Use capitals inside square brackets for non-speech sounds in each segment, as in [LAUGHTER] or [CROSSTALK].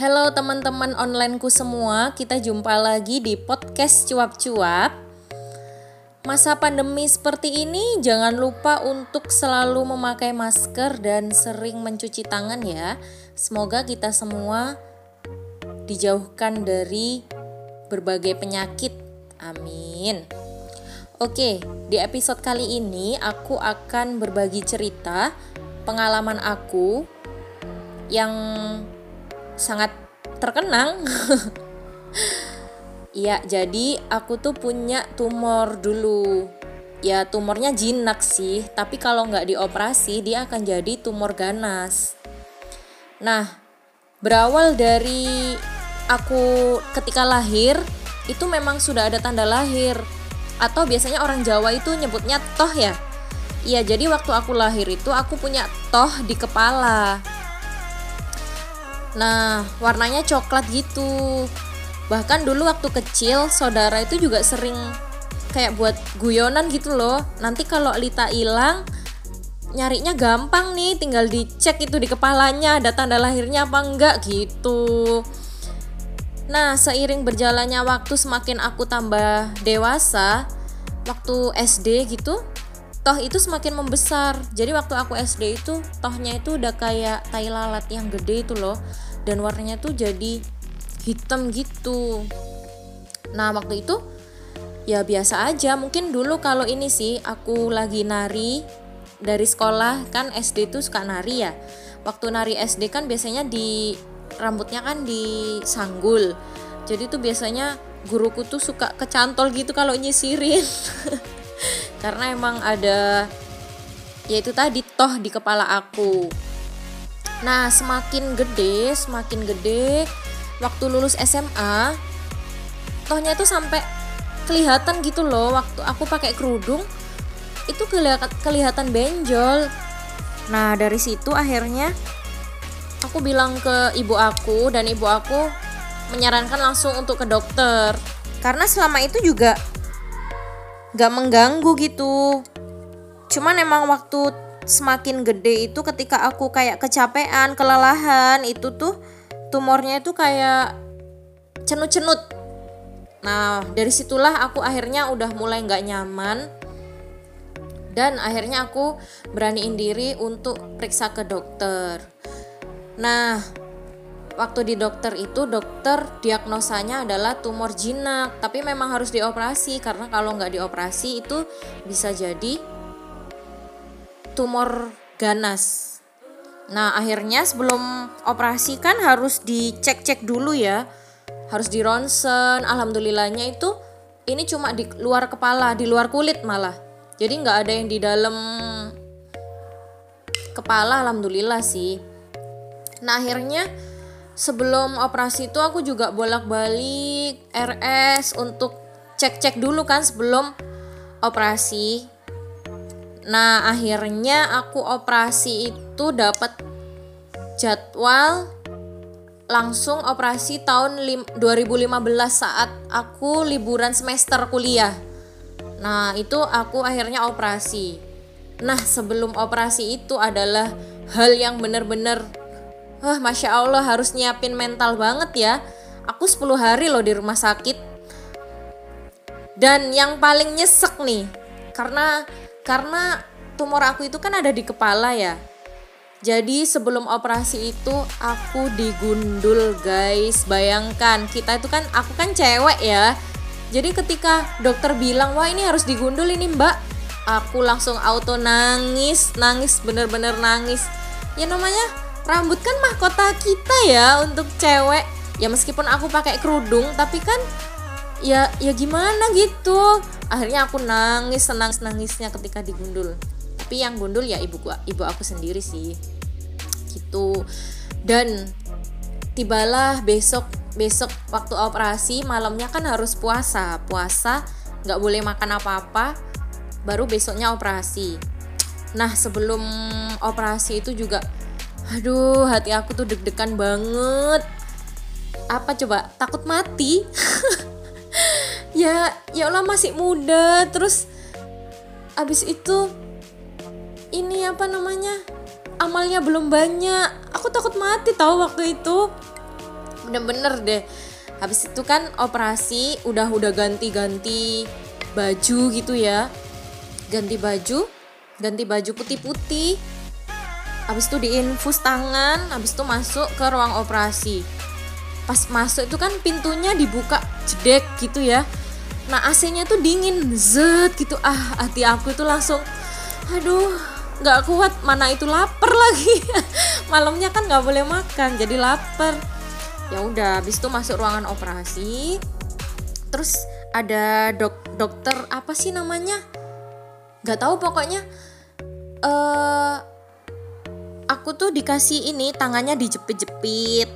Halo teman-teman onlineku semua, kita jumpa lagi di podcast cuap-cuap. Masa pandemi seperti ini jangan lupa untuk selalu memakai masker dan sering mencuci tangan ya. Semoga kita semua dijauhkan dari berbagai penyakit. Amin. Oke, di episode kali ini aku akan berbagi cerita pengalaman aku yang sangat terkenang. [LAUGHS] Iya, jadi aku tuh punya tumor dulu. Ya tumornya jinak sih, tapi kalau nggak dioperasi dia akan jadi tumor ganas. Nah, berawal dari aku ketika lahir itu memang sudah ada tanda lahir atau biasanya orang Jawa itu nyebutnya toh ya. Iya, jadi waktu aku lahir itu aku punya toh di kepala. Nah, warnanya coklat gitu. Bahkan dulu waktu kecil, saudara itu juga sering kayak buat guyonan gitu loh. Nanti kalau Lita hilang, nyarinya gampang nih, tinggal dicek itu di kepalanya ada tanda lahirnya apa enggak gitu. Nah, seiring berjalannya waktu semakin aku tambah dewasa, waktu SD gitu, toh itu semakin membesar. Jadi waktu aku SD itu tohnya itu udah kayak tai lalat yang gede itu loh. Dan warnanya tuh jadi hitam gitu. Nah waktu itu ya biasa aja. Mungkin dulu kalau ini sih aku lagi nari dari sekolah kan SD tuh suka nari ya. Waktu nari SD kan biasanya di rambutnya kan disanggul. Jadi tuh biasanya guruku tuh suka kecantol gitu kalau nyisirin [LAUGHS] karena emang ada yaitu tadi toh di kepala aku. Nah semakin gede semakin gede waktu lulus SMA tohnya itu sampai kelihatan gitu loh. Waktu aku pakai kerudung itu kelihatan benjol. Nah dari situ akhirnya aku bilang ke ibu aku dan ibu aku menyarankan langsung untuk ke dokter. Karena selama itu juga gak mengganggu gitu. Cuman emang waktu semakin gede itu ketika aku kayak kecapean kelelahan itu tuh tumornya itu kayak cenut-cenut. Nah dari situlah aku akhirnya udah mulai nggak nyaman. Dan akhirnya aku beraniin diri untuk periksa ke dokter. Nah waktu di dokter itu dokter diagnosanya adalah tumor jinak. Tapi memang harus dioperasi karena kalau nggak dioperasi itu bisa jadi tumor ganas. Nah akhirnya sebelum operasi kan harus dicek-cek dulu ya. Harus di ronsen alhamdulillahnya itu ini cuma di luar kepala di luar kulit malah. Jadi nggak ada yang di dalam kepala alhamdulillah sih. Nah akhirnya sebelum operasi itu aku juga bolak-balik RS untuk cek-cek dulu kan sebelum operasi. Nah, akhirnya aku operasi itu dapat jadwal langsung operasi tahun 2015 saat aku liburan semester kuliah. Nah, itu aku akhirnya operasi. Nah, sebelum operasi itu adalah hal yang benar-benar Wah, Masya Allah harus nyiapin mental banget ya. Aku 10 hari loh di rumah sakit. Dan yang paling nyesek nih, karena karena tumor aku itu kan ada di kepala ya. Jadi sebelum operasi itu aku digundul guys. Bayangkan kita itu kan aku kan cewek ya. Jadi ketika dokter bilang wah ini harus digundul ini mbak, aku langsung auto nangis, nangis bener-bener nangis. Ya namanya rambut kan mahkota kita ya untuk cewek. Ya meskipun aku pakai kerudung tapi kan ya ya gimana gitu. Akhirnya aku nangis senang nangisnya ketika digundul. Tapi yang gundul ya ibu gua ibu aku sendiri sih. Gitu. Dan tibalah besok besok waktu operasi malamnya kan harus puasa. Puasa nggak boleh makan apa-apa baru besoknya operasi. Nah sebelum operasi itu juga aduh hati aku tuh deg-degan banget. Apa coba? Takut mati? [LAUGHS] Ya ya Allah masih muda. Terus abis itu ini apa namanya? Amalnya belum banyak. Aku takut mati tahu waktu itu. Bener-bener deh. Habis itu kan operasi udah udah ganti-ganti baju gitu ya. Ganti baju ganti baju putih-putih habis itu diinfus tangan habis itu masuk ke ruang operasi. Pas masuk itu kan pintunya dibuka jedek gitu ya. Nah AC-nya tuh dingin zet gitu. Ah hati aku itu langsung aduh nggak kuat mana itu lapar [LAUGHS] lagi. Malamnya kan nggak boleh makan jadi lapar. Ya udah habis itu masuk ruangan operasi. Terus ada dok dokter apa sih namanya? Nggak tahu pokoknya. Uh, aku tuh dikasih ini tangannya dijepit-jepit.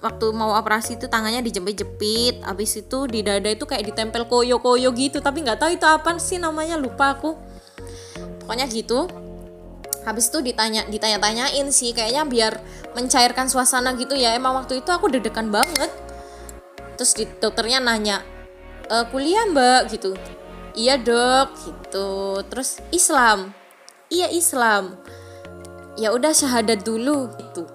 Waktu mau operasi itu tangannya dijepit-jepit. Habis itu di dada itu kayak ditempel koyo-koyo gitu. Tapi nggak tahu itu apa sih namanya lupa aku. Pokoknya gitu. Habis itu ditanya ditanya-tanyain sih kayaknya biar mencairkan suasana gitu ya. Emang waktu itu aku deg-degan banget. Terus di, dokternya nanya e, kuliah mbak? Gitu. Iya dok. Gitu. Terus Islam. Iya Islam ya udah syahadat dulu gitu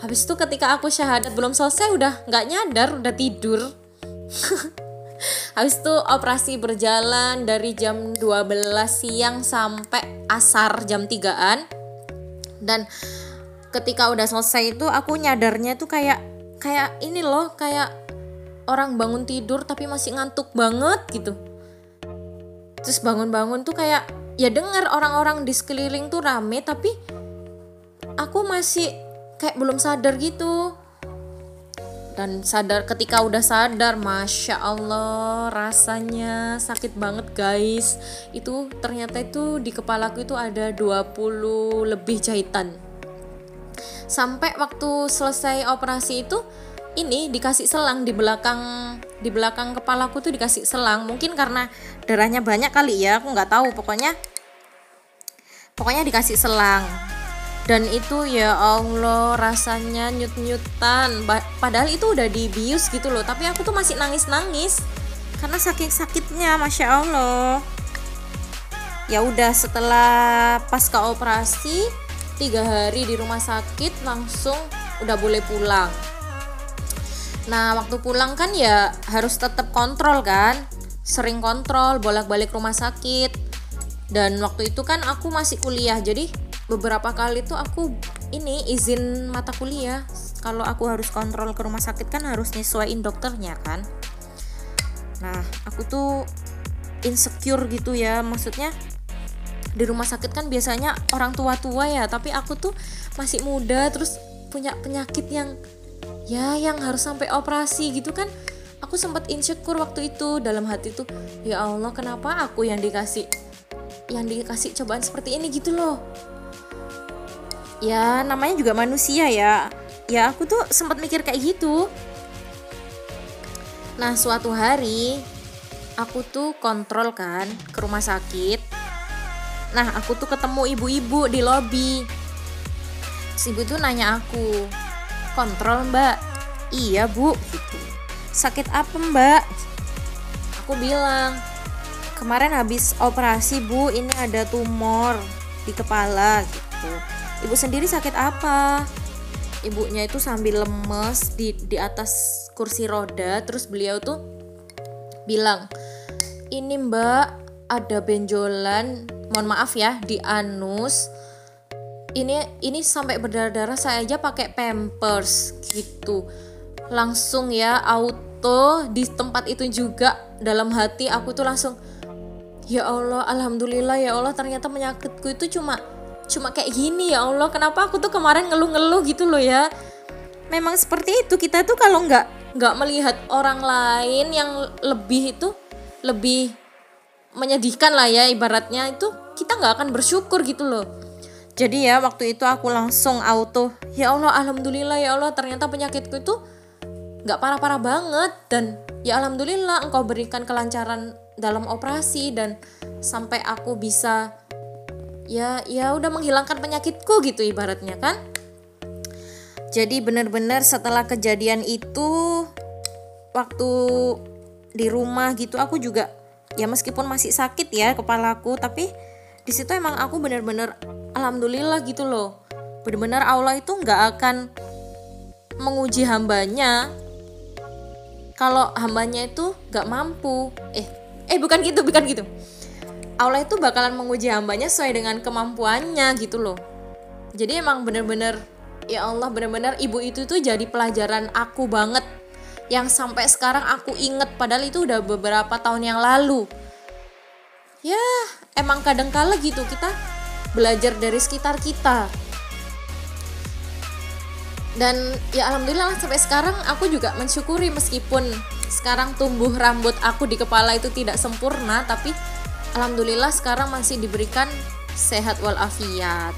habis itu ketika aku syahadat belum selesai udah nggak nyadar udah tidur [LAUGHS] Habis itu operasi berjalan dari jam 12 siang sampai asar jam 3-an. Dan ketika udah selesai itu aku nyadarnya tuh kayak kayak ini loh, kayak orang bangun tidur tapi masih ngantuk banget gitu. Terus bangun-bangun tuh kayak ya dengar orang-orang di sekeliling tuh rame tapi aku masih kayak belum sadar gitu. Dan sadar ketika udah sadar masya allah rasanya sakit banget guys. Itu ternyata itu di kepalaku itu ada 20 lebih jahitan. Sampai waktu selesai operasi itu ini dikasih selang di belakang di belakang kepalaku tuh dikasih selang. Mungkin karena darahnya banyak kali ya aku nggak tahu. Pokoknya pokoknya dikasih selang dan itu ya Allah rasanya nyut-nyutan. Padahal itu udah dibius gitu loh. Tapi aku tuh masih nangis-nangis. Karena saking sakitnya Masya Allah. Ya udah setelah pasca operasi tiga hari di rumah sakit langsung udah boleh pulang. Nah waktu pulang kan ya harus tetap kontrol kan? Sering kontrol bolak-balik rumah sakit. Dan waktu itu kan aku masih kuliah jadi beberapa kali tuh aku ini izin mata kuliah. Kalau aku harus kontrol ke rumah sakit kan harus nyesuaiin dokternya kan. Nah aku tuh insecure gitu ya. Maksudnya di rumah sakit kan biasanya orang tua-tua ya tapi aku tuh masih muda terus punya penyakit yang ya yang harus sampai operasi gitu kan. Aku sempat insecure waktu itu dalam hati tuh ya Allah kenapa aku yang dikasih yang dikasih cobaan seperti ini? Gitu loh ya namanya juga manusia ya. Ya aku tuh sempat mikir kayak gitu. Nah suatu hari aku tuh kontrol kan ke rumah sakit. Nah aku tuh ketemu ibu-ibu di lobi. Si ibu tuh nanya aku kontrol mbak? Iya bu. Gitu. Sakit apa mbak? Aku bilang kemarin habis operasi bu. Ini ada tumor di kepala. Gitu ibu sendiri sakit apa? Ibunya itu sambil lemes di di atas kursi roda terus beliau tuh bilang ini mbak ada benjolan mohon maaf ya di anus. Ini ini sampai berdarah-darah saya aja pakai pampers gitu. Langsung ya auto di tempat itu juga dalam hati aku tuh langsung ya Allah alhamdulillah ya Allah ternyata penyakitku itu cuma cuma kayak gini ya Allah kenapa aku tuh kemarin ngeluh-ngeluh gitu loh ya? Memang seperti itu kita tuh kalau nggak nggak melihat orang lain yang lebih itu lebih menyedihkan lah ya ibaratnya itu kita nggak akan bersyukur gitu loh. Jadi ya waktu itu aku langsung auto ya Allah alhamdulillah ya Allah ternyata penyakitku itu nggak parah-parah banget dan ya alhamdulillah engkau berikan kelancaran dalam operasi dan sampai aku bisa ya ya udah menghilangkan penyakitku gitu ibaratnya kan? Jadi benar-benar setelah kejadian itu waktu di rumah gitu aku juga ya meskipun masih sakit ya kepalaku tapi di situ emang aku benar-benar alhamdulillah gitu loh. Benar-benar Allah itu nggak akan menguji hambanya kalau hambanya itu gak mampu. Eh eh bukan gitu bukan gitu Allah itu bakalan menguji hambanya sesuai dengan kemampuannya gitu loh. Jadi emang bener-bener ya Allah bener-bener ibu itu tuh jadi pelajaran aku banget. Yang sampai sekarang aku inget padahal itu udah beberapa tahun yang lalu. Ya emang kadang kala gitu kita belajar dari sekitar kita. Dan ya alhamdulillah sampai sekarang aku juga mensyukuri meskipun sekarang tumbuh rambut aku di kepala itu tidak sempurna tapi alhamdulillah sekarang masih diberikan sehat walafiat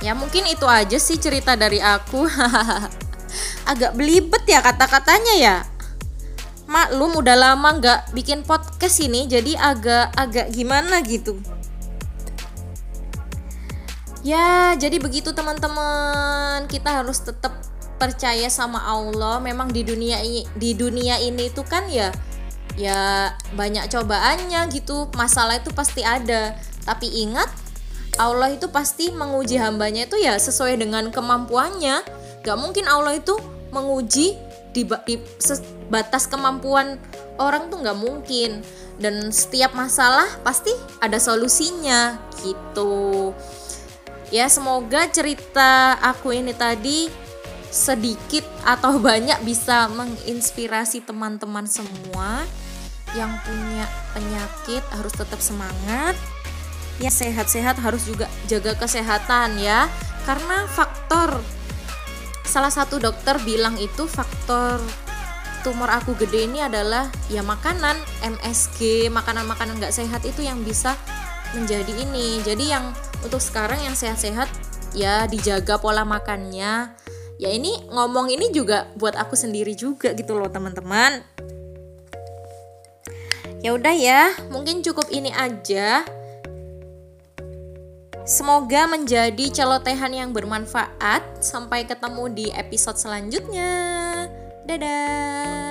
ya mungkin itu aja sih cerita dari aku [LAUGHS] agak belibet ya kata-katanya ya maklum udah lama nggak bikin podcast ini jadi agak agak gimana gitu Ya, jadi begitu teman-teman. Kita harus tetap percaya sama Allah. Memang di dunia ini di dunia ini itu kan ya ya banyak cobaannya gitu. Masalah itu pasti ada. Tapi ingat Allah itu pasti menguji hambanya itu ya sesuai dengan kemampuannya. Gak mungkin Allah itu menguji di, di batas kemampuan orang tuh nggak mungkin. Dan setiap masalah pasti ada solusinya gitu ya semoga cerita aku ini tadi sedikit atau banyak bisa menginspirasi teman-teman semua yang punya penyakit harus tetap semangat. Ya sehat-sehat harus juga jaga kesehatan ya. Karena faktor salah satu dokter bilang itu faktor tumor aku gede ini adalah ya makanan MSG makanan-makanan nggak sehat itu yang bisa menjadi ini. Jadi yang untuk sekarang yang sehat-sehat ya dijaga pola makannya ya ini ngomong ini juga buat aku sendiri juga gitu loh teman-teman ya udah ya mungkin cukup ini aja Semoga menjadi celotehan yang bermanfaat. Sampai ketemu di episode selanjutnya. Dadah.